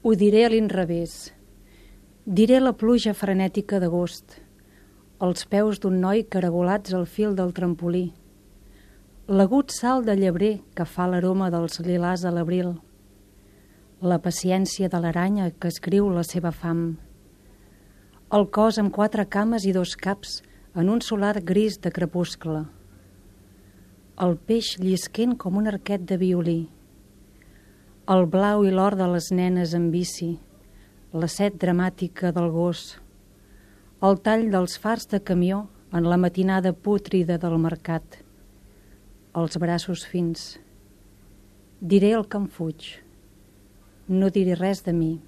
Ho diré a l'inrevés. Diré la pluja frenètica d'agost, els peus d'un noi caragolats al fil del trampolí, l'agut salt de llebrer que fa l'aroma dels lilars a l'abril, la paciència de l'aranya que escriu la seva fam, el cos amb quatre cames i dos caps en un solar gris de crepuscle, el peix llisquent com un arquet de violí, el blau i l'or de les nenes en bici, la set dramàtica del gos, el tall dels fars de camió en la matinada pútrida del mercat, els braços fins. Diré el que em fuig. No diré res de mi,